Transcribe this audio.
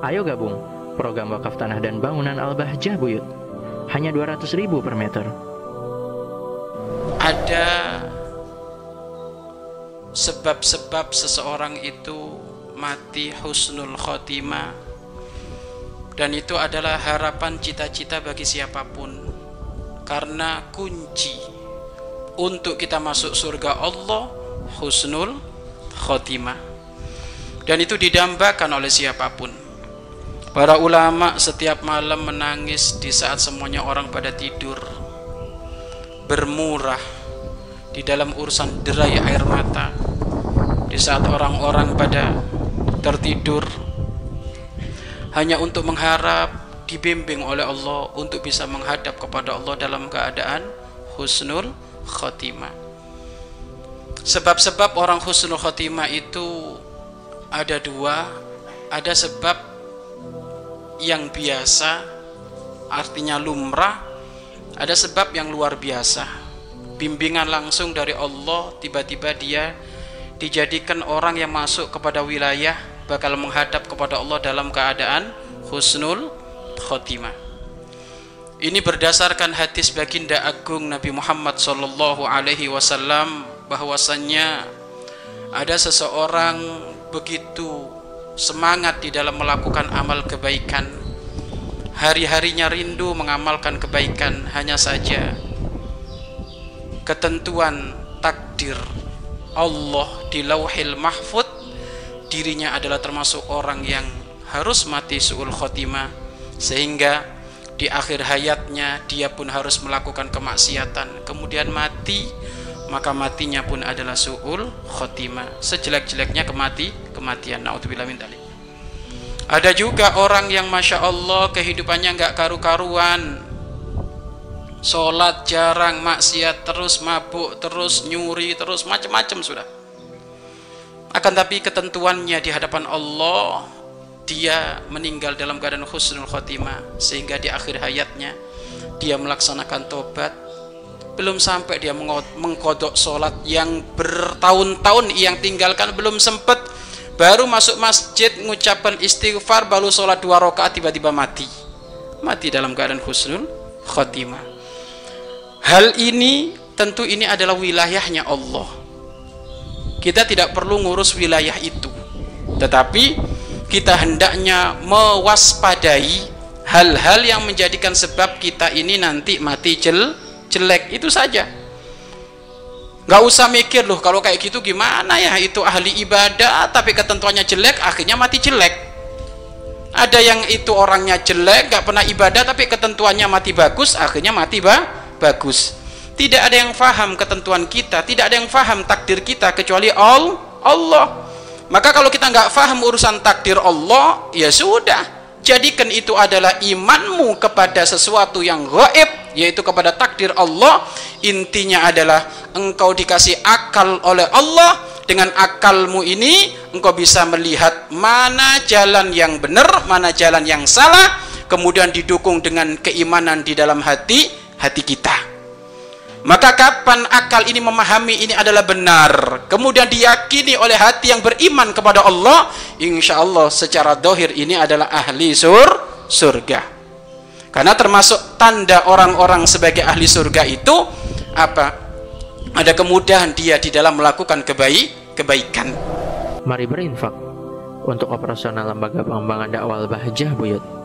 Ayo gabung. Program wakaf tanah dan bangunan Al-Bahjah Buyut. Hanya 200 ribu per meter. Ada sebab-sebab seseorang itu mati husnul khotimah. Dan itu adalah harapan cita-cita bagi siapa pun. Karena kunci untuk kita masuk surga Allah husnul khotimah. Dan itu didambakan oleh siapa pun para ulama setiap malam menangis di saat semuanya orang pada tidur. Bermurah di dalam urusan derai air mata. Di saat orang-orang pada tertidur. Hanya untuk mengharap dibimbing oleh Allah untuk bisa menghadap kepada Allah dalam keadaan husnul khotimah. Sebab-sebab orang husnul khotimah itu ada dua. Ada sebab yang biasa artinya lumrah ada sebab yang luar biasa bimbingan langsung dari Allah tiba-tiba dia dijadikan orang yang masuk kepada wilayah bakal menghadap kepada Allah dalam keadaan husnul khotimah. Ini berdasarkan hadis baginda agung Nabi Muhammad sallallahu alaihi wasallam bahwasannya ada seseorang begitu semangat di dalam melakukan amal kebaikan. Hari-harinya rindu mengamalkan kebaikan hanya saja ketentuan takdir Allah di lauhil mahfud dirinya adalah termasuk orang yang harus mati su'ul khotimah sehingga di akhir hayatnya dia pun harus melakukan kemaksiatan kemudian mati maka matinya pun adalah su'ul khotimah sejelek-jeleknya kemati kematian. Naudzubillah min ada juga orang yang masya Allah kehidupannya nggak karu-karuan. Sholat jarang maksiat terus mabuk terus nyuri terus macam-macam sudah. Akan tapi ketentuannya di hadapan Allah dia meninggal dalam keadaan husnul khotimah sehingga di akhir hayatnya dia melaksanakan tobat. Belum sampai dia mengkodok sholat yang bertahun-tahun yang tinggalkan belum sempat baru masuk masjid mengucapkan istighfar baru sholat dua rakaat tiba-tiba mati mati dalam keadaan husnul khotimah Hal ini tentu ini adalah wilayahnya Allah. Kita tidak perlu ngurus wilayah itu. Tetapi kita hendaknya mewaspadai hal-hal yang menjadikan sebab kita ini nanti mati jel, jelek itu saja. Gak usah mikir loh kalau kayak gitu gimana ya? Itu ahli ibadah tapi ketentuannya jelek akhirnya mati jelek. Ada yang itu orangnya jelek gak pernah ibadah tapi ketentuannya mati bagus akhirnya mati bah bagus. Tidak ada yang faham ketentuan kita tidak ada yang faham takdir kita kecuali Allah. Maka kalau kita nggak faham urusan takdir Allah ya sudah. Jadikan itu adalah imanmu kepada sesuatu yang gaib yaitu kepada takdir Allah intinya adalah engkau dikasih akal oleh Allah. Dengan akalmu ini engkau bisa melihat mana jalan yang benar mana jalan yang salah kemudian didukung dengan keimanan di dalam hati hati kita. Maka kapan akal ini memahami ini adalah benar kemudian diyakini oleh hati yang beriman kepada Allah insya Allah secara dohir ini adalah ahli sur surga karena termasuk tanda orang-orang sebagai ahli surga itu apa? Ada kemudahan dia di dalam melakukan kebaik kebaikan. Mari berinfak untuk operasional lembaga pengembangan dakwah Bahjah Buyut